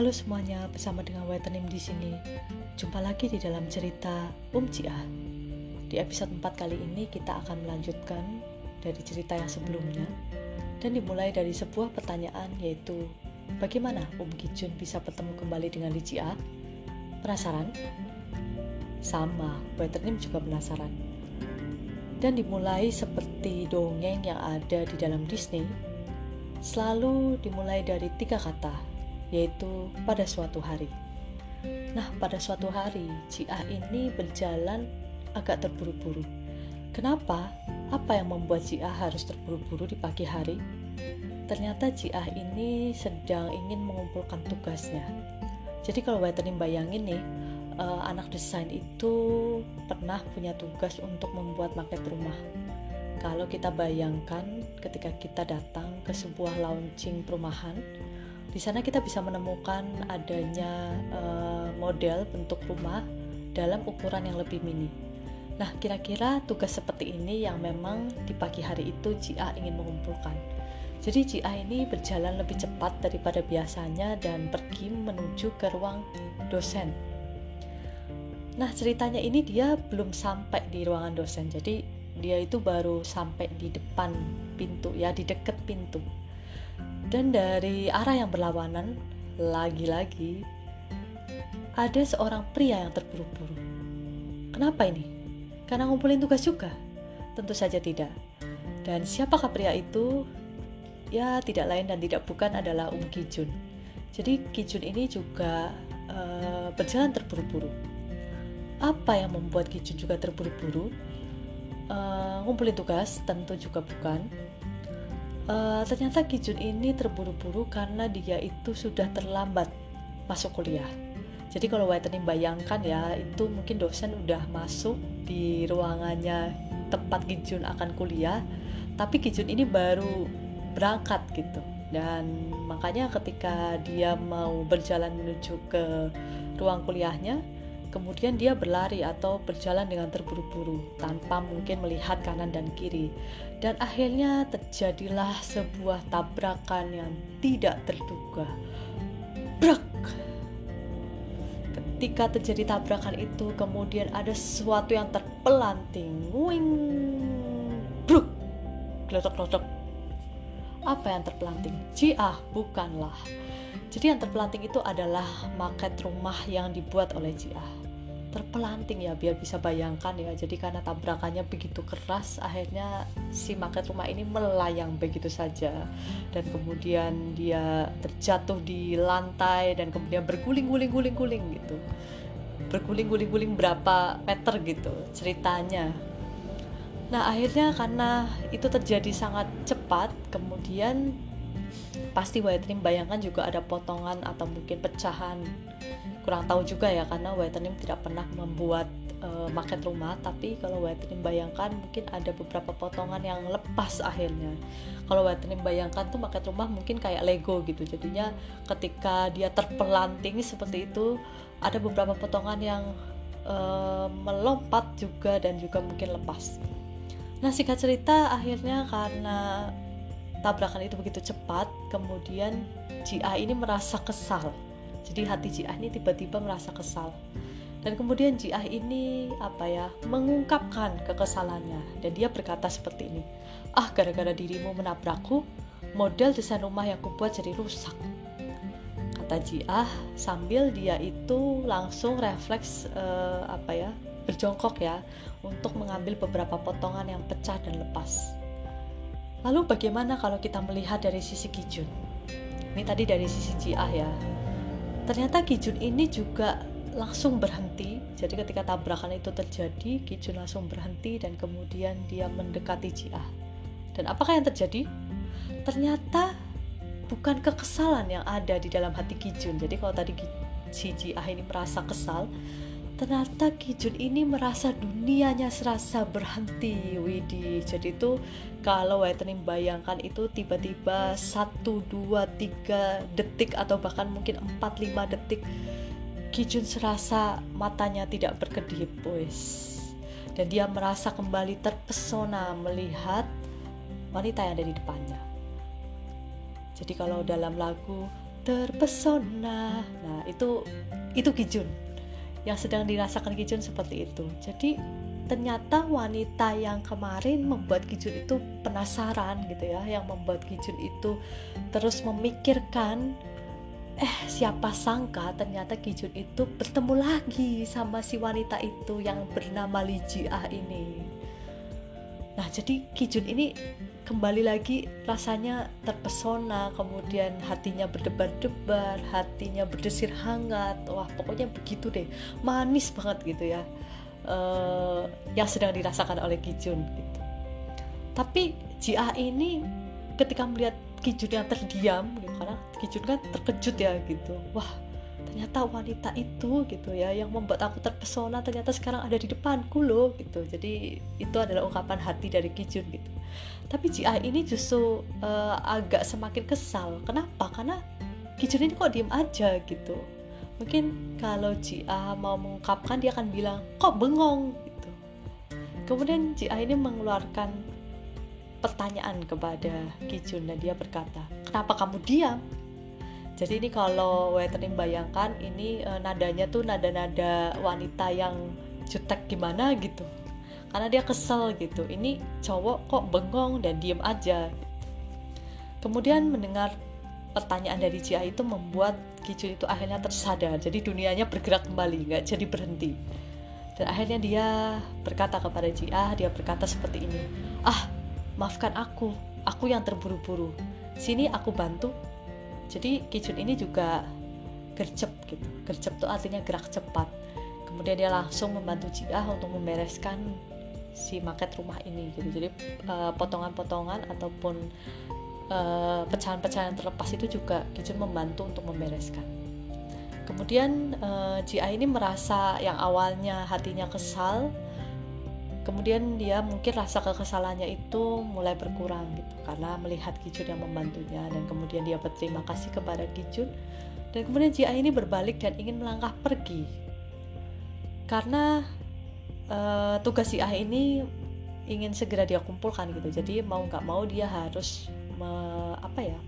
Halo semuanya, bersama dengan Wetenim di sini. Jumpa lagi di dalam cerita Um Cia. Di episode 4 kali ini kita akan melanjutkan dari cerita yang sebelumnya dan dimulai dari sebuah pertanyaan yaitu bagaimana Um Kijun bisa bertemu kembali dengan Li Jia? Penasaran? Sama, Wetenim juga penasaran. Dan dimulai seperti dongeng yang ada di dalam Disney, selalu dimulai dari tiga kata, yaitu pada suatu hari. Nah, pada suatu hari, Jia ini berjalan agak terburu-buru. Kenapa? Apa yang membuat Jia harus terburu-buru di pagi hari? Ternyata Jia ini sedang ingin mengumpulkan tugasnya. Jadi kalau Wetening bayangin nih, uh, anak desain itu pernah punya tugas untuk membuat maket rumah. Kalau kita bayangkan ketika kita datang ke sebuah launching perumahan, di sana kita bisa menemukan adanya uh, model bentuk rumah dalam ukuran yang lebih mini. Nah, kira-kira tugas seperti ini yang memang di pagi hari itu Jia ingin mengumpulkan. Jadi Jia ini berjalan lebih cepat daripada biasanya dan pergi menuju ke ruang dosen. Nah, ceritanya ini dia belum sampai di ruangan dosen. Jadi dia itu baru sampai di depan pintu ya, di dekat pintu dan dari arah yang berlawanan, lagi-lagi ada seorang pria yang terburu-buru. Kenapa ini? Karena ngumpulin tugas juga? Tentu saja tidak. Dan siapakah pria itu? Ya, tidak lain dan tidak bukan adalah Um Kijun. Jadi Kijun ini juga uh, berjalan terburu-buru. Apa yang membuat Kijun juga terburu-buru? Uh, ngumpulin tugas tentu juga bukan uh, ternyata Kijun ini terburu-buru karena dia itu sudah terlambat masuk kuliah. Jadi kalau Whitening bayangkan ya, itu mungkin dosen udah masuk di ruangannya tempat Kijun akan kuliah, tapi Kijun ini baru berangkat gitu. Dan makanya ketika dia mau berjalan menuju ke ruang kuliahnya, Kemudian dia berlari atau berjalan dengan terburu-buru tanpa mungkin melihat kanan dan kiri. Dan akhirnya terjadilah sebuah tabrakan yang tidak terduga. Brak! Ketika terjadi tabrakan itu, kemudian ada sesuatu yang terpelanting. Wing! Bruk! Gelotok-gelotok. Apa yang terpelanting? Ciah, bukanlah. Jadi yang terpelanting itu adalah market rumah yang dibuat oleh Ciah terpelanting ya biar bisa bayangkan ya. Jadi karena tabrakannya begitu keras akhirnya si market rumah ini melayang begitu saja. Dan kemudian dia terjatuh di lantai dan kemudian berguling-guling-guling-guling gitu. Berguling-guling-guling berapa meter gitu ceritanya. Nah akhirnya karena itu terjadi sangat cepat kemudian pasti White bayangkan juga ada potongan atau mungkin pecahan kurang tahu juga ya karena Whitening tidak pernah membuat uh, market rumah. Tapi kalau Whitening bayangkan mungkin ada beberapa potongan yang lepas akhirnya. Kalau Whitening bayangkan tuh market rumah mungkin kayak Lego gitu. Jadinya ketika dia terpelanting seperti itu ada beberapa potongan yang uh, melompat juga dan juga mungkin lepas. Nah singkat cerita akhirnya karena tabrakan itu begitu cepat kemudian Jia ini merasa kesal jadi hati Jiah ini tiba-tiba merasa kesal. Dan kemudian Jiah ini apa ya mengungkapkan kekesalannya dan dia berkata seperti ini, ah gara-gara dirimu menabrakku, model desain rumah yang kubuat jadi rusak. Kata Jiah sambil dia itu langsung refleks uh, apa ya berjongkok ya untuk mengambil beberapa potongan yang pecah dan lepas. Lalu bagaimana kalau kita melihat dari sisi Kijun? Ini tadi dari sisi Jiah ya ternyata Kijun ini juga langsung berhenti. Jadi ketika tabrakan itu terjadi Kijun langsung berhenti dan kemudian dia mendekati Jia dan apakah yang terjadi? Ternyata bukan kekesalan yang ada di dalam hati Kijun. Jadi kalau tadi si Jia ini merasa kesal ternyata Kijun ini merasa dunianya serasa berhenti Widi. Jadi itu kalau Whitening bayangkan itu tiba-tiba 1, 2, 3 detik atau bahkan mungkin 4, 5 detik Kijun serasa matanya tidak berkedip wes dan dia merasa kembali terpesona melihat wanita yang ada di depannya. Jadi kalau dalam lagu terpesona nah itu itu Kijun yang sedang dirasakan Kijun seperti itu. Jadi ternyata wanita yang kemarin membuat Kijun itu penasaran gitu ya yang membuat Kijun itu terus memikirkan eh siapa sangka ternyata Kijun itu bertemu lagi sama si wanita itu yang bernama Lijiah ini nah jadi Kijun ini kembali lagi rasanya terpesona kemudian hatinya berdebar-debar hatinya berdesir hangat wah pokoknya begitu deh manis banget gitu ya uh, yang sedang dirasakan oleh Kijun gitu. Tapi Jia ini ketika melihat Kijun yang terdiam gitu karena Kijun kan terkejut ya gitu. Wah, ternyata wanita itu gitu ya yang membuat aku terpesona ternyata sekarang ada di depanku loh gitu. Jadi itu adalah ungkapan hati dari Kijun gitu. Tapi Jia ini justru uh, agak semakin kesal. Kenapa? Karena Kijun ini kok diem aja gitu mungkin kalau Jia mau mengungkapkan dia akan bilang kok bengong gitu kemudian Jia ini mengeluarkan pertanyaan kepada Kijun dan dia berkata kenapa kamu diam jadi ini kalau Weterim bayangkan ini e, nadanya tuh nada-nada wanita yang jutek gimana gitu. Karena dia kesel gitu. Ini cowok kok bengong dan diem aja. Kemudian mendengar pertanyaan dari Jia itu membuat Kijun itu akhirnya tersadar. Jadi dunianya bergerak kembali nggak jadi berhenti. Dan akhirnya dia berkata kepada Jia dia berkata seperti ini. Ah maafkan aku. Aku yang terburu-buru. Sini aku bantu jadi Kijun ini juga gercep gitu. Gercep itu artinya gerak cepat. Kemudian dia langsung membantu Jia untuk membereskan si market rumah ini gitu. Jadi eh, potongan-potongan uh, ataupun Eh, pecahan-pecahan terlepas itu juga Kijun membantu untuk membereskan. Kemudian uh, ini merasa yang awalnya hatinya kesal, kemudian dia mungkin rasa kekesalannya itu mulai berkurang gitu karena melihat Kijun yang membantunya dan kemudian dia berterima kasih kepada Kijun dan kemudian Jia ini berbalik dan ingin melangkah pergi. Karena uh, tugas Jia ini ingin segera dia kumpulkan gitu. Jadi mau nggak mau dia harus me, apa ya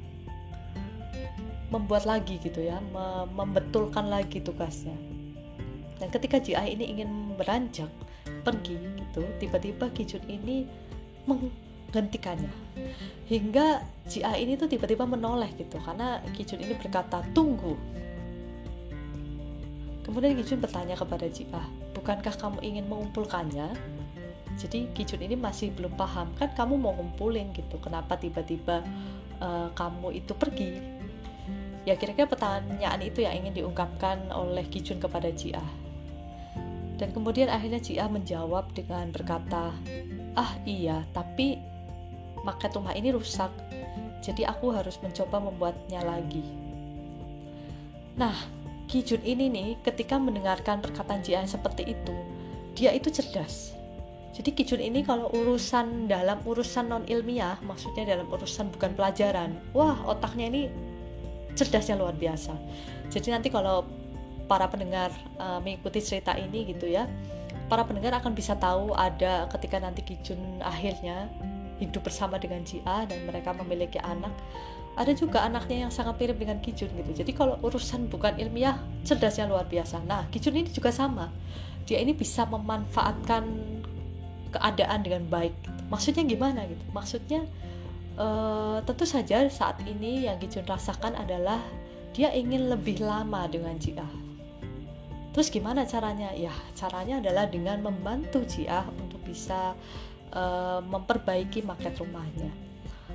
membuat lagi gitu ya me, membetulkan lagi tugasnya. Dan ketika GI ini ingin beranjak pergi gitu tiba-tiba Kijun ini menghentikannya. Hingga GI ini tuh tiba-tiba menoleh gitu karena Kijun ini berkata tunggu. Kemudian Kijun bertanya kepada Jia bukankah kamu ingin mengumpulkannya? Jadi Kijun ini masih belum paham kan kamu mau ngumpulin gitu kenapa tiba-tiba uh, kamu itu pergi? Ya kira-kira pertanyaan itu yang ingin diungkapkan oleh Kijun kepada Jia dan kemudian akhirnya Jia menjawab dengan berkata ah iya tapi market rumah ini rusak. Jadi aku harus mencoba membuatnya lagi. Nah Kijun ini nih ketika mendengarkan perkataan Jia seperti itu dia itu cerdas. Jadi Kijun ini kalau urusan dalam urusan non ilmiah, maksudnya dalam urusan bukan pelajaran, wah otaknya ini cerdasnya luar biasa. Jadi nanti kalau para pendengar uh, mengikuti cerita ini gitu ya, para pendengar akan bisa tahu ada ketika nanti Kijun akhirnya hidup bersama dengan Jia dan mereka memiliki anak. Ada juga anaknya yang sangat mirip dengan Kijun gitu. Jadi kalau urusan bukan ilmiah, cerdasnya luar biasa. Nah, Kijun ini juga sama. Dia ini bisa memanfaatkan keadaan dengan baik gitu. maksudnya gimana gitu maksudnya uh, tentu saja saat ini yang Kijun rasakan adalah dia ingin lebih lama dengan Jia terus gimana caranya? Ya caranya adalah dengan membantu Jia untuk bisa uh, memperbaiki market rumahnya.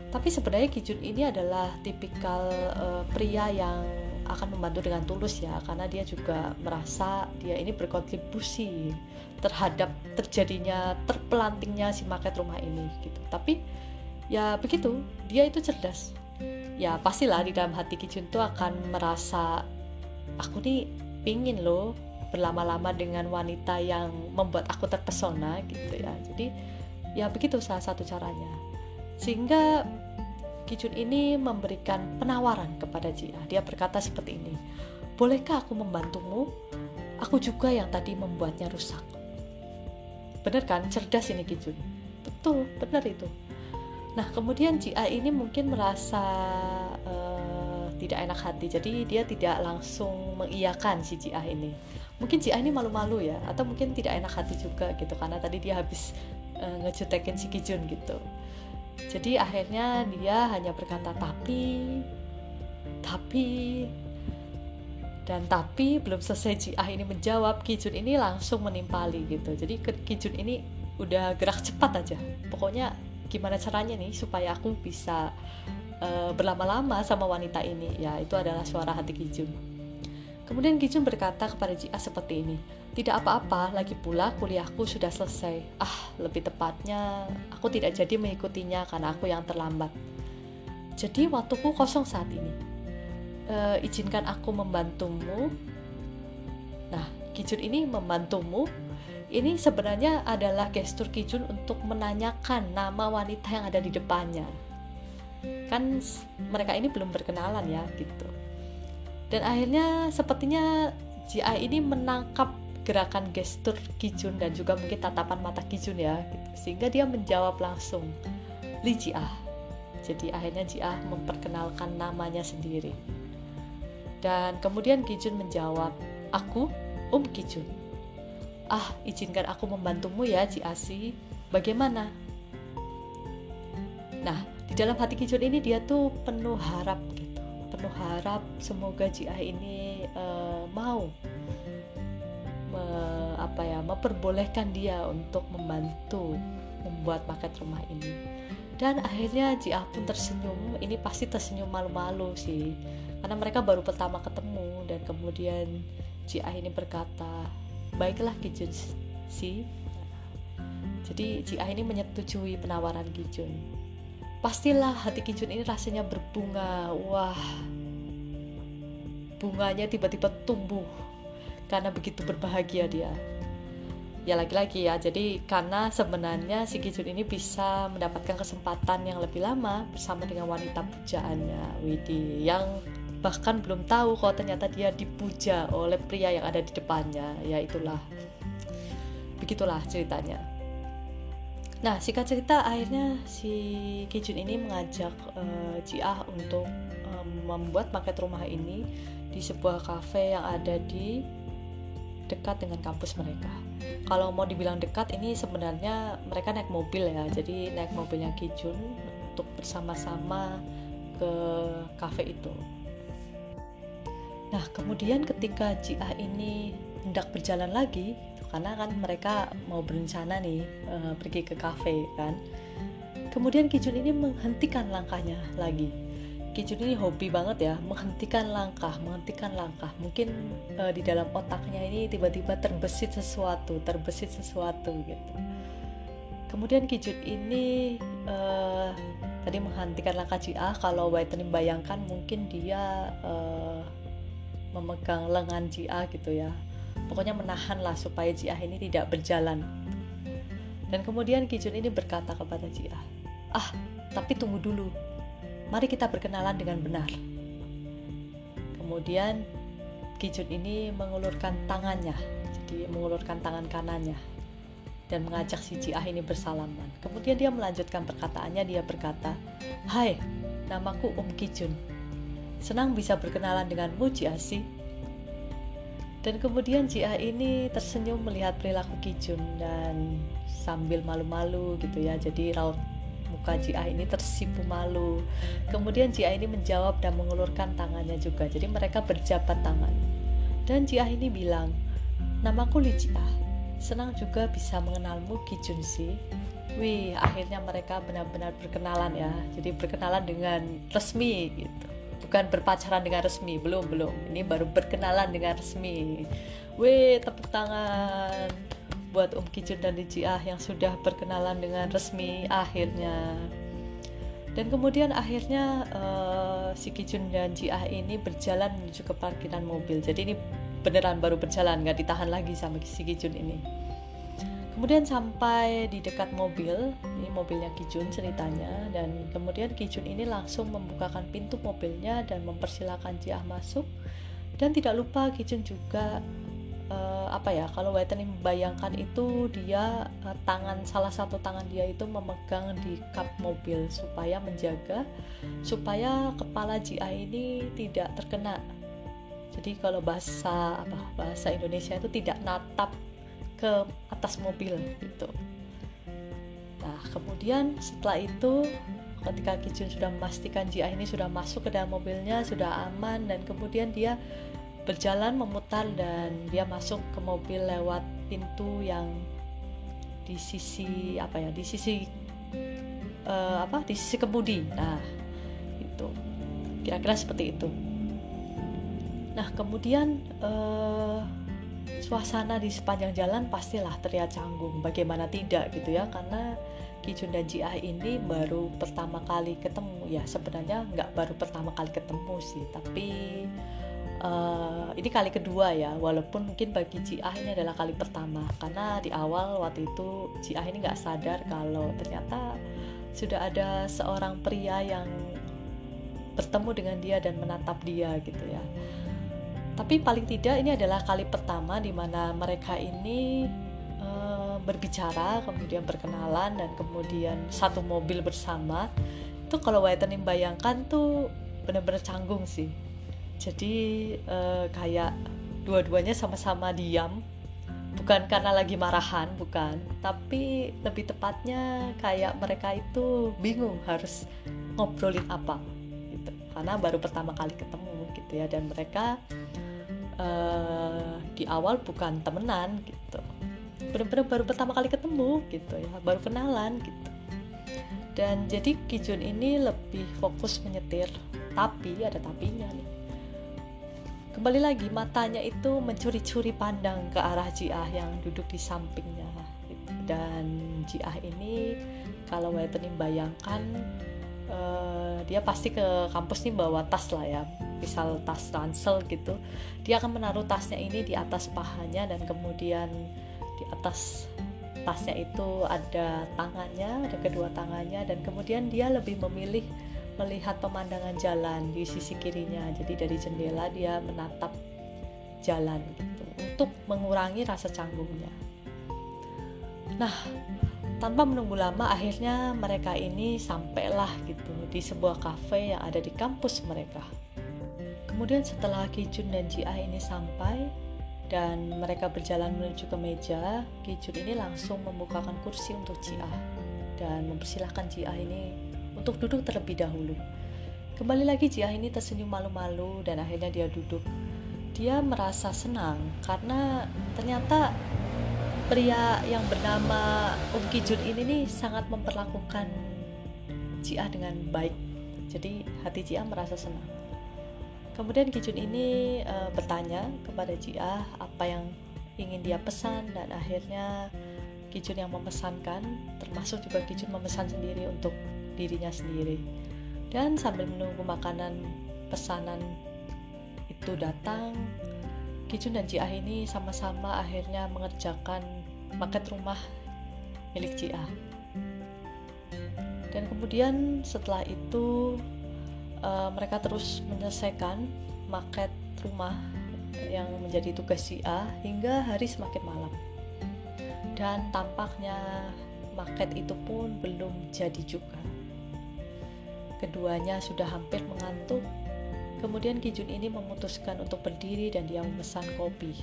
Tapi sebenarnya Kijun ini adalah tipikal uh, pria yang akan membantu dengan tulus ya karena dia juga merasa dia ini berkontribusi terhadap terjadinya terpelantingnya si market rumah ini gitu. Tapi ya begitu dia itu cerdas. Ya pastilah di dalam hati Kijun tuh akan merasa aku nih pingin loh berlama-lama dengan wanita yang membuat aku terpesona gitu ya jadi ya begitu salah satu caranya sehingga Kijun ini memberikan penawaran kepada Jia. Dia berkata seperti ini, bolehkah aku membantumu? Aku juga yang tadi membuatnya rusak. Benar kan? Cerdas ini Kijun. Betul, benar itu. Nah, kemudian Jia ini mungkin merasa uh, tidak enak hati jadi dia tidak langsung mengiyakan si Jia ini mungkin Jia ini malu-malu ya atau mungkin tidak enak hati juga gitu karena tadi dia habis uh, ngejutekin si Kijun gitu. Jadi akhirnya dia hanya berkata tapi tapi dan tapi belum selesai Jia ini menjawab Kijun ini langsung menimpali gitu. Jadi Kijun ini udah gerak cepat aja. Pokoknya gimana caranya nih supaya aku bisa uh, berlama-lama sama wanita ini? Ya itu adalah suara hati Kijun kemudian Kijun berkata kepada Jia seperti ini tidak apa-apa lagi pula kuliahku sudah selesai. Ah lebih tepatnya aku tidak jadi mengikutinya karena aku yang terlambat. Jadi waktuku kosong saat ini. Uh, izinkan aku membantumu. Nah Kijun ini membantumu. Ini sebenarnya adalah gestur Kijun untuk menanyakan nama wanita yang ada di depannya. Kan mereka ini belum berkenalan ya gitu. Dan akhirnya sepertinya Jia ini menangkap gerakan gestur Kijun dan juga mungkin tatapan mata Kijun ya gitu. Sehingga dia menjawab langsung Li Jia. Jadi akhirnya Jia memperkenalkan namanya sendiri. Dan kemudian Kijun menjawab, "Aku Um Kijun." ah izinkan aku membantumu ya Asi bagaimana nah di dalam hati Kijun ini dia tuh penuh harap penuh harap semoga Jia ini uh, mau me, apa ya memperbolehkan dia untuk membantu membuat paket rumah ini. Dan akhirnya Jia pun tersenyum. Ini pasti tersenyum malu-malu sih karena mereka baru pertama ketemu dan kemudian Jia ini berkata baiklah Kijun si. Jadi Jia ini menyetujui penawaran Kijun pastilah hati Kijun ini rasanya berbunga. Wah bunganya tiba-tiba tumbuh karena begitu berbahagia dia. Ya lagi-lagi ya. Jadi karena sebenarnya si Kijun ini bisa mendapatkan kesempatan yang lebih lama bersama dengan wanita pujaannya Widi yang bahkan belum tahu kalau ternyata dia dipuja oleh pria yang ada di depannya. Ya itulah. Begitulah ceritanya nah singkat cerita akhirnya si Kijun ini mengajak uh, Jia untuk um, membuat paket rumah ini di sebuah kafe yang ada di dekat dengan kampus mereka. Kalau mau dibilang dekat, ini sebenarnya mereka naik mobil ya. Jadi naik mobilnya Kijun untuk bersama-sama ke kafe itu. Nah, kemudian ketika Jia ini hendak berjalan lagi, karena kan mereka mau berencana nih uh, pergi ke kafe kan. Kemudian Kijun ini menghentikan langkahnya lagi. Kijun ini hobi banget ya, menghentikan langkah, menghentikan langkah. Mungkin uh, di dalam otaknya ini tiba-tiba terbesit sesuatu, terbesit sesuatu gitu. Kemudian Kijun ini uh, tadi menghentikan langkah Jia. Kalau Whitening bayangkan mungkin dia uh, memegang lengan Jia gitu ya pokoknya menahan lah supaya Jia ini tidak berjalan dan kemudian Kijun ini berkata kepada Jia ah tapi tunggu dulu mari kita berkenalan dengan benar kemudian Kijun ini mengulurkan tangannya jadi mengulurkan tangan kanannya dan mengajak si Jia ini bersalaman. Kemudian dia melanjutkan perkataannya, dia berkata, Hai, namaku Om Kijun. Senang bisa berkenalan denganmu, Jiasi. Dan kemudian Jia ini tersenyum melihat perilaku Kijun dan sambil malu-malu gitu ya. Jadi raut muka Jia ini tersipu malu. Kemudian Jia ini menjawab dan mengulurkan tangannya juga. Jadi mereka berjabat tangan. Dan Jia ini bilang, "Namaku Li Jia. Senang juga bisa mengenalmu Kijun sih." Wih, akhirnya mereka benar-benar berkenalan ya. Jadi berkenalan dengan resmi gitu bukan berpacaran dengan resmi. Belum belum. Ini baru berkenalan dengan resmi. Weh tepuk tangan buat Om Kijun dan Lijiah yang sudah berkenalan dengan resmi akhirnya. Dan kemudian akhirnya uh, si Kijun dan Jiah ini berjalan menuju ke parkiran mobil. Jadi ini beneran baru berjalan nggak ditahan lagi sama si Kijun ini kemudian sampai di dekat mobil ini mobilnya Kijun ceritanya dan kemudian Kijun ini langsung membukakan pintu mobilnya dan mempersilahkan Jiah masuk. Dan tidak lupa Kijun juga uh, apa ya kalau Whitney membayangkan itu dia uh, tangan salah satu tangan dia itu memegang di kap mobil supaya menjaga supaya kepala GI ini tidak terkena. Jadi kalau bahasa apa bahasa Indonesia itu tidak natap ke atas mobil gitu. Nah kemudian setelah itu ketika Kijun sudah memastikan Jia ini sudah masuk ke dalam mobilnya sudah aman dan kemudian dia berjalan memutar dan dia masuk ke mobil lewat pintu yang di sisi apa ya di sisi uh, apa di sisi kemudi. Nah itu kira-kira seperti itu. Nah kemudian uh, suasana di sepanjang jalan pastilah terlihat canggung. Bagaimana tidak gitu ya karena Kijun dan Ji ini baru pertama kali ketemu ya. Sebenarnya nggak baru pertama kali ketemu sih tapi uh, ini kali kedua ya. Walaupun mungkin bagi Ji ini adalah kali pertama. Karena di awal waktu itu Ji ini nggak sadar kalau ternyata sudah ada seorang pria yang bertemu dengan dia dan menatap dia gitu ya tapi paling tidak ini adalah kali pertama di mana mereka ini uh, berbicara kemudian berkenalan dan kemudian satu mobil bersama. Itu kalau Whitening bayangkan tuh benar-benar canggung sih. Jadi uh, kayak dua-duanya sama-sama diam. Bukan karena lagi marahan bukan. Tapi lebih tepatnya kayak mereka itu bingung harus ngobrolin apa gitu. Karena baru pertama kali ketemu gitu ya dan mereka uh, di awal bukan temenan gitu. Benar-benar baru pertama kali ketemu gitu ya baru kenalan gitu. Dan jadi Kijun ini lebih fokus menyetir tapi ada tapinya nih. Kembali lagi matanya itu mencuri-curi pandang ke arah Jiah yang duduk di sampingnya gitu. dan Jiah ini kalau Whitening bayangkan uh, dia pasti ke kampus nih bawa tas lah ya. Misal tas ransel gitu. Dia akan menaruh tasnya ini di atas pahanya dan kemudian di atas tasnya itu ada tangannya ada kedua tangannya dan kemudian dia lebih memilih melihat pemandangan jalan di sisi kirinya. Jadi dari jendela dia menatap jalan gitu untuk mengurangi rasa canggungnya. Nah tanpa menunggu lama akhirnya mereka ini sampailah gitu di sebuah kafe yang ada di kampus mereka Kemudian setelah Kijun dan Jia ini sampai dan mereka berjalan menuju ke meja, Kijun ini langsung membukakan kursi untuk Jia dan mempersilahkan Jia ini untuk duduk terlebih dahulu. Kembali lagi Jia ini tersenyum malu-malu dan akhirnya dia duduk. Dia merasa senang karena ternyata pria yang bernama Um Kijun ini nih sangat memperlakukan Jia dengan baik. Jadi hati Jia merasa senang. Kemudian Kijun ini uh, bertanya kepada Jia apa yang ingin dia pesan dan akhirnya Kijun yang memesankan termasuk juga Kijun memesan sendiri untuk dirinya sendiri. Dan sambil menunggu makanan pesanan itu datang, Kijun dan Jia ini sama-sama akhirnya mengerjakan paket rumah milik Jia. Dan kemudian setelah itu uh, mereka terus menyelesaikan market rumah yang menjadi tugas si A hingga hari semakin malam. Dan tampaknya market itu pun belum jadi juga. Keduanya sudah hampir mengantuk. Kemudian Kijun ini memutuskan untuk berdiri dan dia memesan kopi.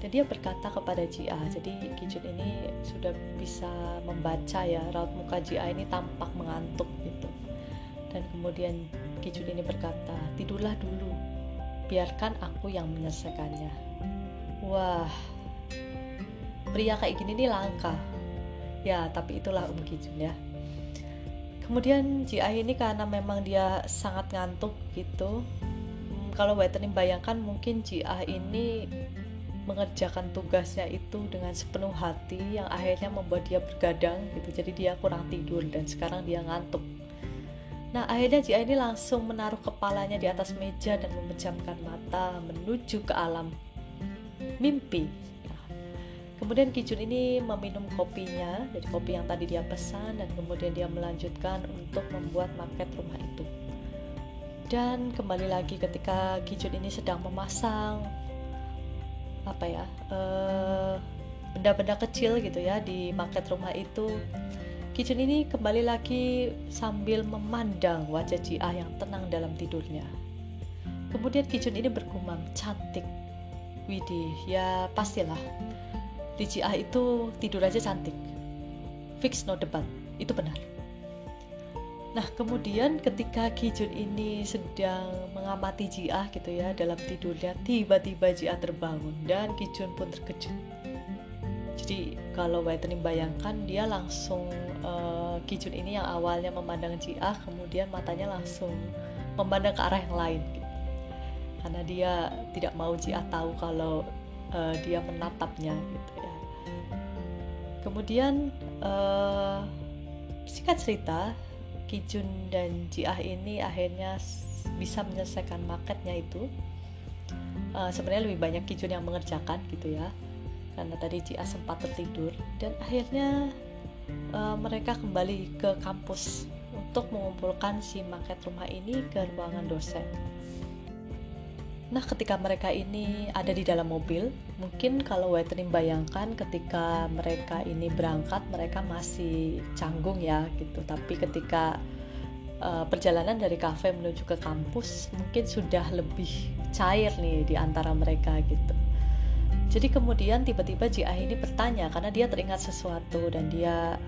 Dan dia berkata kepada Jia, jadi Kijun ini sudah bisa membaca ya raut muka Jia ini tampak mengantuk gitu dan kemudian Kijun ini berkata, tidurlah dulu, biarkan aku yang menyelesaikannya. Wah, pria kayak gini nih langka. Ya, tapi itulah Om Kijun ya. Kemudian Ji ini karena memang dia sangat ngantuk gitu. Hmm, kalau Whitening bayangkan mungkin Ji ini mengerjakan tugasnya itu dengan sepenuh hati yang akhirnya membuat dia bergadang gitu. Jadi dia kurang tidur dan sekarang dia ngantuk Nah, akhirnya Jia ini langsung menaruh kepalanya di atas meja dan memejamkan mata menuju ke alam mimpi. Nah, kemudian Kijun ini meminum kopinya, dari kopi yang tadi dia pesan, dan kemudian dia melanjutkan untuk membuat market rumah itu. Dan kembali lagi ketika Kijun ini sedang memasang apa ya benda benda-benda kecil gitu ya di market rumah itu Kijun ini kembali lagi sambil memandang wajah Jia yang tenang dalam tidurnya. Kemudian Kijun ini bergumam, cantik. Widih, ya pastilah. Di Jia itu tidur aja cantik. Fix no debat, itu benar. Nah, kemudian ketika Kijun ini sedang mengamati Jia gitu ya dalam tidurnya, tiba-tiba Jia terbangun dan Kijun pun terkejut. Jadi kalau Whitening bayangkan dia langsung uh, Kijun ini yang awalnya memandang Jia, kemudian matanya langsung memandang ke arah yang lain gitu. Karena dia tidak mau Jia tahu kalau uh, dia menatapnya gitu ya. Kemudian uh, singkat cerita Kijun dan Jiah ini akhirnya bisa menyelesaikan marketnya itu. Uh, sebenarnya lebih banyak Kijun yang mengerjakan gitu ya. Karena tadi Jiah sempat tertidur dan akhirnya uh, mereka kembali ke kampus untuk mengumpulkan si market rumah ini ke ruangan dosen Nah, ketika mereka ini ada di dalam mobil, mungkin kalau Wetrin bayangkan ketika mereka ini berangkat, mereka masih canggung ya gitu. Tapi ketika uh, perjalanan dari kafe menuju ke kampus, mungkin sudah lebih cair nih di antara mereka gitu. Jadi kemudian tiba-tiba Jia ini bertanya karena dia teringat sesuatu dan dia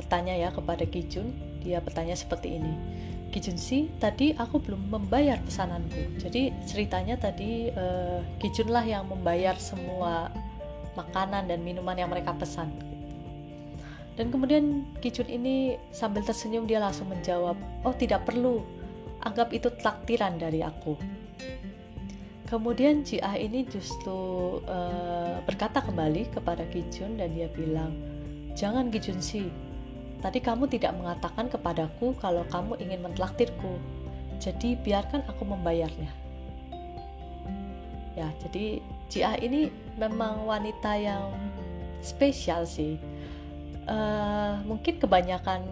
bertanya ya kepada Kijun, dia bertanya seperti ini Kijunsi tadi aku belum membayar pesananku. Jadi ceritanya tadi uh, Kijun lah yang membayar semua makanan dan minuman yang mereka pesan. Dan kemudian Kijun ini sambil tersenyum dia langsung menjawab oh tidak perlu. Anggap itu taktiran dari aku. Kemudian Jia ini justru uh, berkata kembali kepada Kijun dan dia bilang jangan Kijunsi Tadi kamu tidak mengatakan kepadaku kalau kamu ingin mentraktirku. Jadi biarkan aku membayarnya. Ya, jadi Jia ini memang wanita yang spesial sih. Uh, mungkin kebanyakan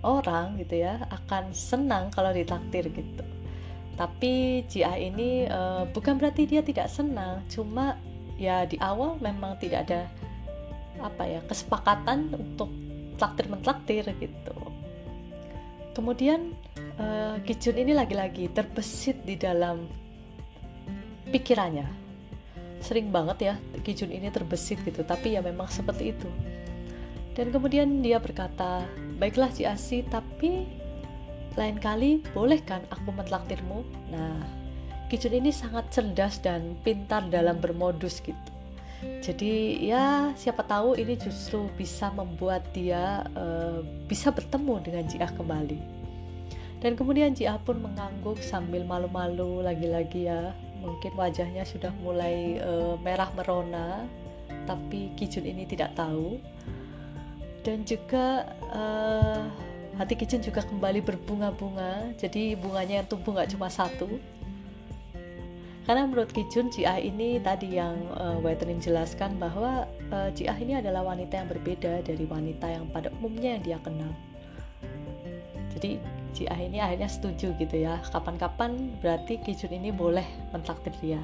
orang gitu ya akan senang kalau ditraktir gitu. Tapi Jia ini uh, bukan berarti dia tidak senang, cuma ya di awal memang tidak ada apa ya kesepakatan untuk traktir mentraktir gitu. Kemudian uh, Kijun ini lagi-lagi terbesit di dalam pikirannya. Sering banget ya Kijun ini terbesit gitu tapi ya memang seperti itu. Dan kemudian dia berkata baiklah Ci Asi tapi lain kali boleh kan aku mentraktirmu nah Kijun ini sangat cerdas dan pintar dalam bermodus gitu jadi ya siapa tahu ini justru bisa membuat dia uh, bisa bertemu dengan Jia kembali. Dan kemudian Jia pun mengangguk sambil malu-malu lagi-lagi ya. Mungkin wajahnya sudah mulai uh, merah merona, tapi Kijun ini tidak tahu. Dan juga uh, hati Kijun juga kembali berbunga-bunga. Jadi bunganya yang tumbuh nggak cuma satu, karena menurut Kijun Jia ini tadi yang uh, Waitrin jelaskan bahwa uh, Jia ini adalah wanita yang berbeda dari wanita yang pada umumnya yang dia kenal. Jadi Jia ini akhirnya setuju gitu ya. Kapan-kapan berarti Kijun ini boleh mentraktir dia.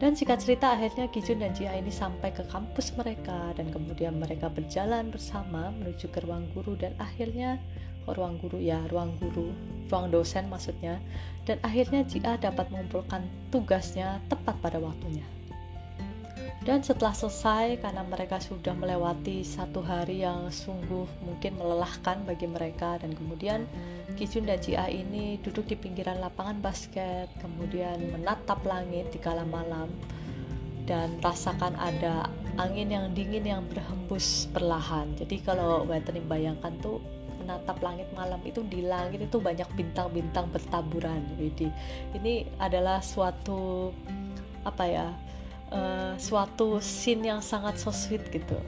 Dan jika cerita akhirnya Kijun dan Jia ini sampai ke kampus mereka dan kemudian mereka berjalan bersama menuju ke ruang guru dan akhirnya oh, ruang guru ya ruang guru ruang dosen maksudnya. Dan akhirnya Jia dapat mengumpulkan tugasnya tepat pada waktunya. Dan setelah selesai karena mereka sudah melewati satu hari yang sungguh mungkin melelahkan bagi mereka dan kemudian Kijun dan Jia ini duduk di pinggiran lapangan basket kemudian menatap langit di kala malam dan rasakan ada angin yang dingin yang berhembus perlahan. Jadi kalau Wetening bayangkan tuh menatap langit malam itu di langit itu banyak bintang-bintang bertaburan jadi ini adalah suatu apa ya uh, suatu scene yang sangat so sweet gitu.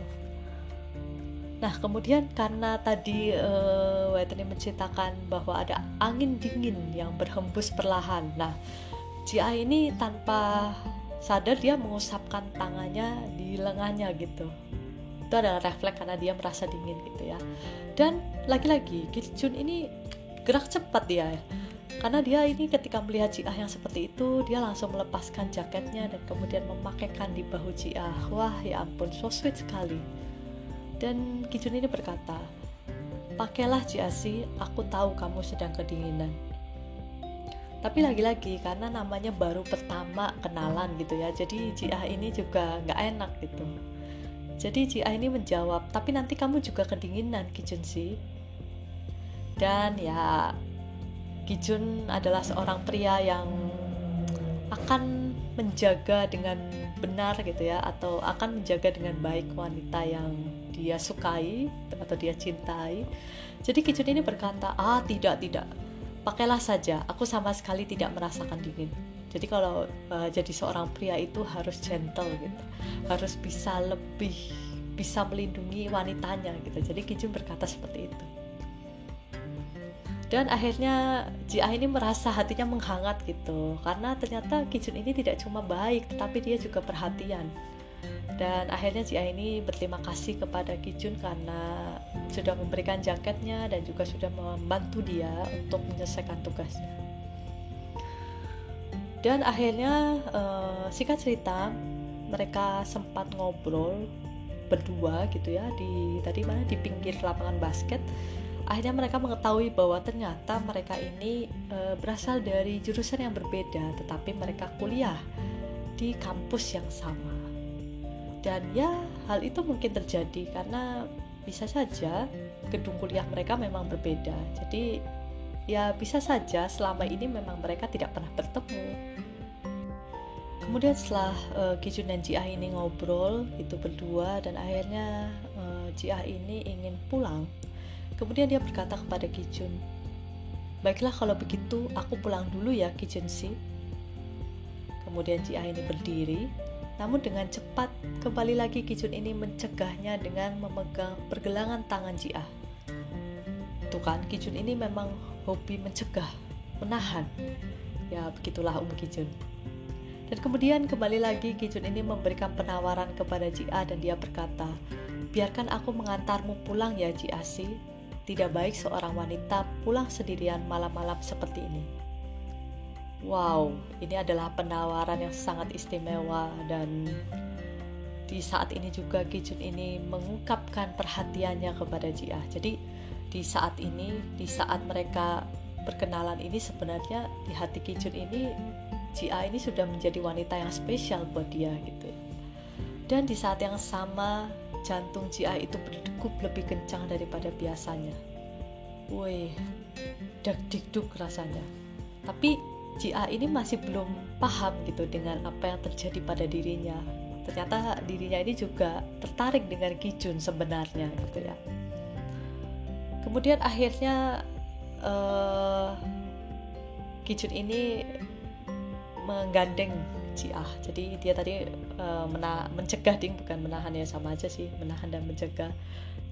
Nah, kemudian karena tadi uh, Whitney menceritakan bahwa ada angin dingin yang berhembus perlahan. Nah, Jia ini tanpa sadar dia mengusapkan tangannya di lengannya gitu itu adalah refleks karena dia merasa dingin gitu ya. Dan lagi-lagi Kijun ini gerak cepat dia karena dia ini ketika melihat Jiah yang seperti itu dia langsung melepaskan jaketnya dan kemudian memakaikan di bahu Jiah wah ya ampun so sweet sekali. Dan Kijun ini berkata pakailah Jiasi aku tahu kamu sedang kedinginan. Tapi lagi-lagi karena namanya baru pertama kenalan gitu ya jadi Jiah ini juga nggak enak gitu jadi Jiah ini menjawab tapi nanti kamu juga kedinginan Kijun sih dan ya Kijun adalah seorang pria yang akan menjaga dengan benar gitu ya atau akan menjaga dengan baik wanita yang dia sukai atau dia cintai. Jadi Kijun ini berkata, "Ah, tidak, tidak. Pakailah saja. Aku sama sekali tidak merasakan dingin." Jadi kalau uh, jadi seorang pria itu harus gentle gitu. Harus bisa lebih bisa melindungi wanitanya gitu. Jadi Kijun berkata seperti itu dan akhirnya Jia ini merasa hatinya menghangat gitu karena ternyata Kijun ini tidak cuma baik tetapi dia juga perhatian dan akhirnya Jia ini berterima kasih kepada Kijun karena sudah memberikan jaketnya dan juga sudah membantu dia untuk menyelesaikan tugasnya dan akhirnya uh, singkat cerita mereka sempat ngobrol berdua gitu ya di tadi mana di pinggir lapangan basket. Akhirnya mereka mengetahui bahwa ternyata mereka ini e, berasal dari jurusan yang berbeda tetapi mereka kuliah di kampus yang sama. Dan ya hal itu mungkin terjadi karena bisa saja gedung kuliah mereka memang berbeda. Jadi ya bisa saja selama ini memang mereka tidak pernah bertemu kemudian setelah uh, Kijun dan Jiah ini ngobrol itu berdua dan akhirnya uh, Jiah ini ingin pulang Kemudian dia berkata kepada Kijun, Baiklah kalau begitu, aku pulang dulu ya Kijun si. Kemudian Ji ini berdiri, namun dengan cepat kembali lagi Kijun ini mencegahnya dengan memegang pergelangan tangan Ji Ah. Tuh kan, Kijun ini memang hobi mencegah, menahan. Ya begitulah Um Kijun. Dan kemudian kembali lagi Kijun ini memberikan penawaran kepada Ji Ah dan dia berkata, biarkan aku mengantarmu pulang ya Ji si tidak baik seorang wanita pulang sendirian malam-malam seperti ini. Wow, ini adalah penawaran yang sangat istimewa dan di saat ini juga Kijun ini mengungkapkan perhatiannya kepada Jia. Jadi di saat ini, di saat mereka berkenalan ini sebenarnya di hati Kijun ini Jia ini sudah menjadi wanita yang spesial buat dia gitu. Dan di saat yang sama jantung Jia itu berdegup lebih kencang daripada biasanya. Woi, dak dikduk rasanya. Tapi Jia ini masih belum paham gitu dengan apa yang terjadi pada dirinya. Ternyata dirinya ini juga tertarik dengan Kijun sebenarnya gitu ya. Kemudian akhirnya uh, Kijun ini menggandeng Jiah. Jadi dia tadi uh, mencegah ding bukan menahan ya sama aja sih menahan dan mencegah.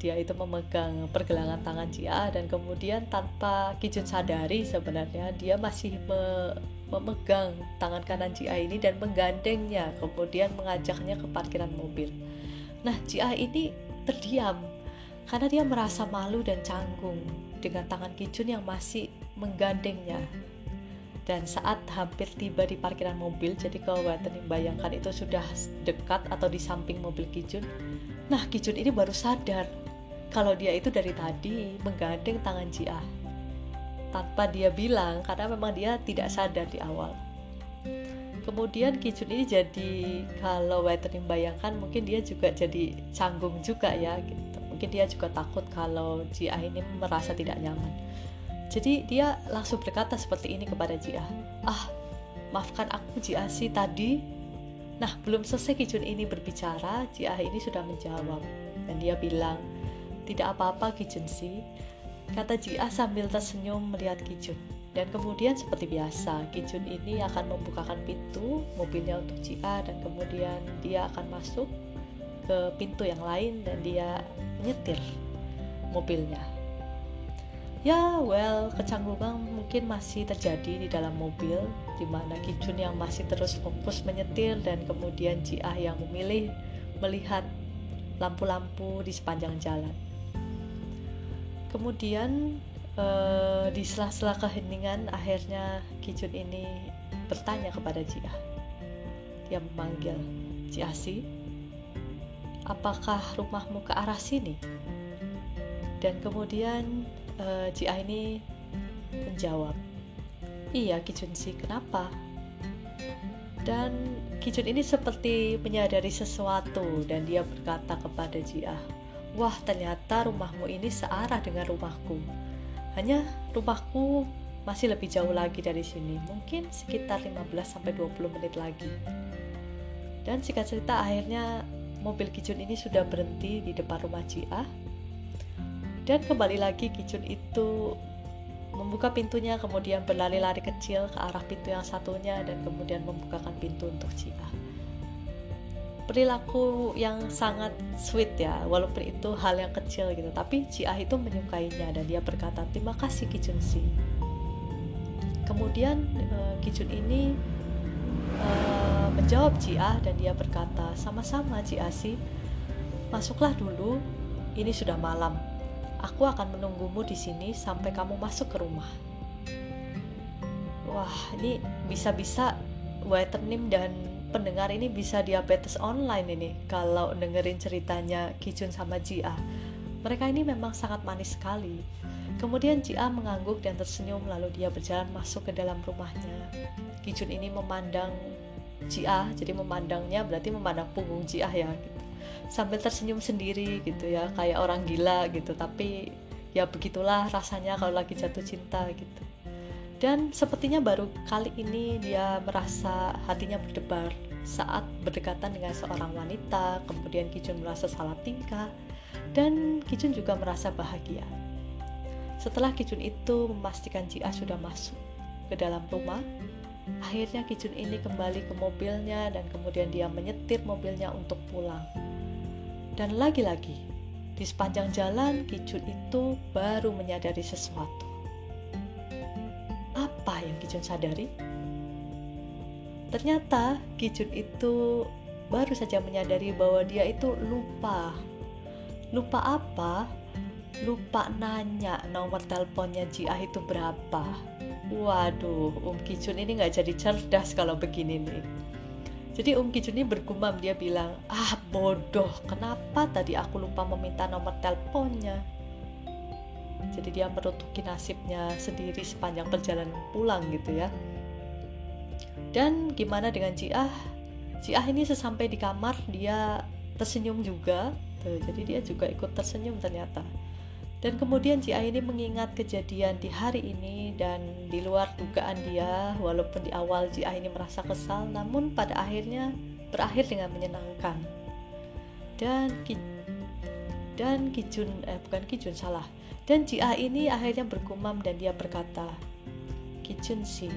Dia itu memegang pergelangan tangan Jiah dan kemudian tanpa Kijun sadari sebenarnya dia masih me memegang tangan kanan Jiah ini dan menggandengnya kemudian mengajaknya ke parkiran mobil. Nah Jiah ini terdiam karena dia merasa malu dan canggung dengan tangan Kijun yang masih menggandengnya. Dan saat hampir tiba di parkiran mobil jadi kalau Wattening bayangkan itu sudah dekat atau di samping mobil Kijun nah Kijun ini baru sadar kalau dia itu dari tadi menggandeng tangan Jia. Tanpa dia bilang karena memang dia tidak sadar di awal. Kemudian Kijun ini jadi kalau Wattening bayangkan mungkin dia juga jadi canggung juga ya mungkin dia juga takut kalau Jia ini merasa tidak nyaman jadi dia langsung berkata seperti ini kepada Jia. Ah, maafkan aku Jia si tadi. Nah, belum selesai Kijun ini berbicara, Jia ini sudah menjawab. Dan dia bilang, tidak apa-apa Kijun si. Kata Jia sambil tersenyum melihat Kijun. Dan kemudian seperti biasa, Kijun ini akan membukakan pintu mobilnya untuk Jia dan kemudian dia akan masuk ke pintu yang lain dan dia menyetir mobilnya. Ya well kecanggungan mungkin masih terjadi di dalam mobil di mana Kijun yang masih terus fokus menyetir dan kemudian Jiah yang memilih melihat lampu-lampu di sepanjang jalan. Kemudian uh, di sela-sela keheningan akhirnya Kijun ini bertanya kepada Jia. Dia memanggil Jiasi, apakah rumahmu ke arah sini? Dan kemudian uh, Jia ini menjawab, iya Kijun sih, kenapa? Dan Kijun ini seperti menyadari sesuatu dan dia berkata kepada Jia, wah ternyata rumahmu ini searah dengan rumahku. Hanya rumahku masih lebih jauh lagi dari sini, mungkin sekitar 15-20 menit lagi. Dan singkat cerita akhirnya mobil Kijun ini sudah berhenti di depan rumah Jia. Dan kembali lagi Kijun itu membuka pintunya kemudian berlari-lari kecil ke arah pintu yang satunya dan kemudian membukakan pintu untuk Jia perilaku yang sangat sweet ya walaupun itu hal yang kecil gitu tapi Jia itu menyukainya dan dia berkata terima kasih Kijun Si kemudian uh, Kijun ini uh, menjawab Jia dan dia berkata sama-sama Jia Si masuklah dulu ini sudah malam aku akan menunggumu di sini sampai kamu masuk ke rumah wah ini bisa-bisa Waternim dan pendengar ini bisa diabetes online ini kalau dengerin ceritanya Kijun sama Jia. Mereka ini memang sangat manis sekali. Kemudian Jia mengangguk dan tersenyum lalu dia berjalan masuk ke dalam rumahnya. Kijun ini memandang Jia, jadi memandangnya berarti memandang punggung Jia ya gitu. Sambil tersenyum sendiri gitu ya, kayak orang gila gitu. Tapi ya begitulah rasanya kalau lagi jatuh cinta gitu dan sepertinya baru kali ini dia merasa hatinya berdebar saat berdekatan dengan seorang wanita, kemudian Kijun merasa salah tingkah, dan Kijun juga merasa bahagia. Setelah Kijun itu memastikan Jia sudah masuk ke dalam rumah, akhirnya Kijun ini kembali ke mobilnya dan kemudian dia menyetir mobilnya untuk pulang. Dan lagi-lagi, di sepanjang jalan Kijun itu baru menyadari sesuatu apa yang Kijun sadari? Ternyata Kijun itu baru saja menyadari bahwa dia itu lupa. Lupa apa? Lupa nanya nomor teleponnya Jia itu berapa. Waduh, Om Kijun ini nggak jadi cerdas kalau begini nih. Jadi Om Kijun ini bergumam, dia bilang, ah bodoh, kenapa tadi aku lupa meminta nomor teleponnya? jadi dia merutuki nasibnya sendiri sepanjang perjalanan pulang gitu ya dan gimana dengan Jiah Jiah ini sesampai di kamar dia tersenyum juga tuh jadi dia juga ikut tersenyum ternyata dan kemudian Jiah ini mengingat kejadian di hari ini dan di luar dugaan dia walaupun di awal Jiah ini merasa kesal namun pada akhirnya berakhir dengan menyenangkan. Dan dan Kijun eh bukan Kijun salah. Dan Jia ini akhirnya bergumam dan dia berkata Kijun sih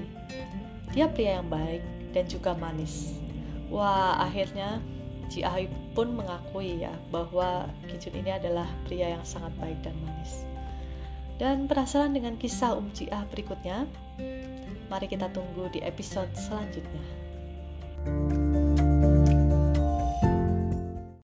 dia pria yang baik dan juga manis. Wah akhirnya Jia pun mengakui ya bahwa Kijun ini adalah pria yang sangat baik dan manis. Dan penasaran dengan kisah Um Jia berikutnya mari kita tunggu di episode selanjutnya. thank you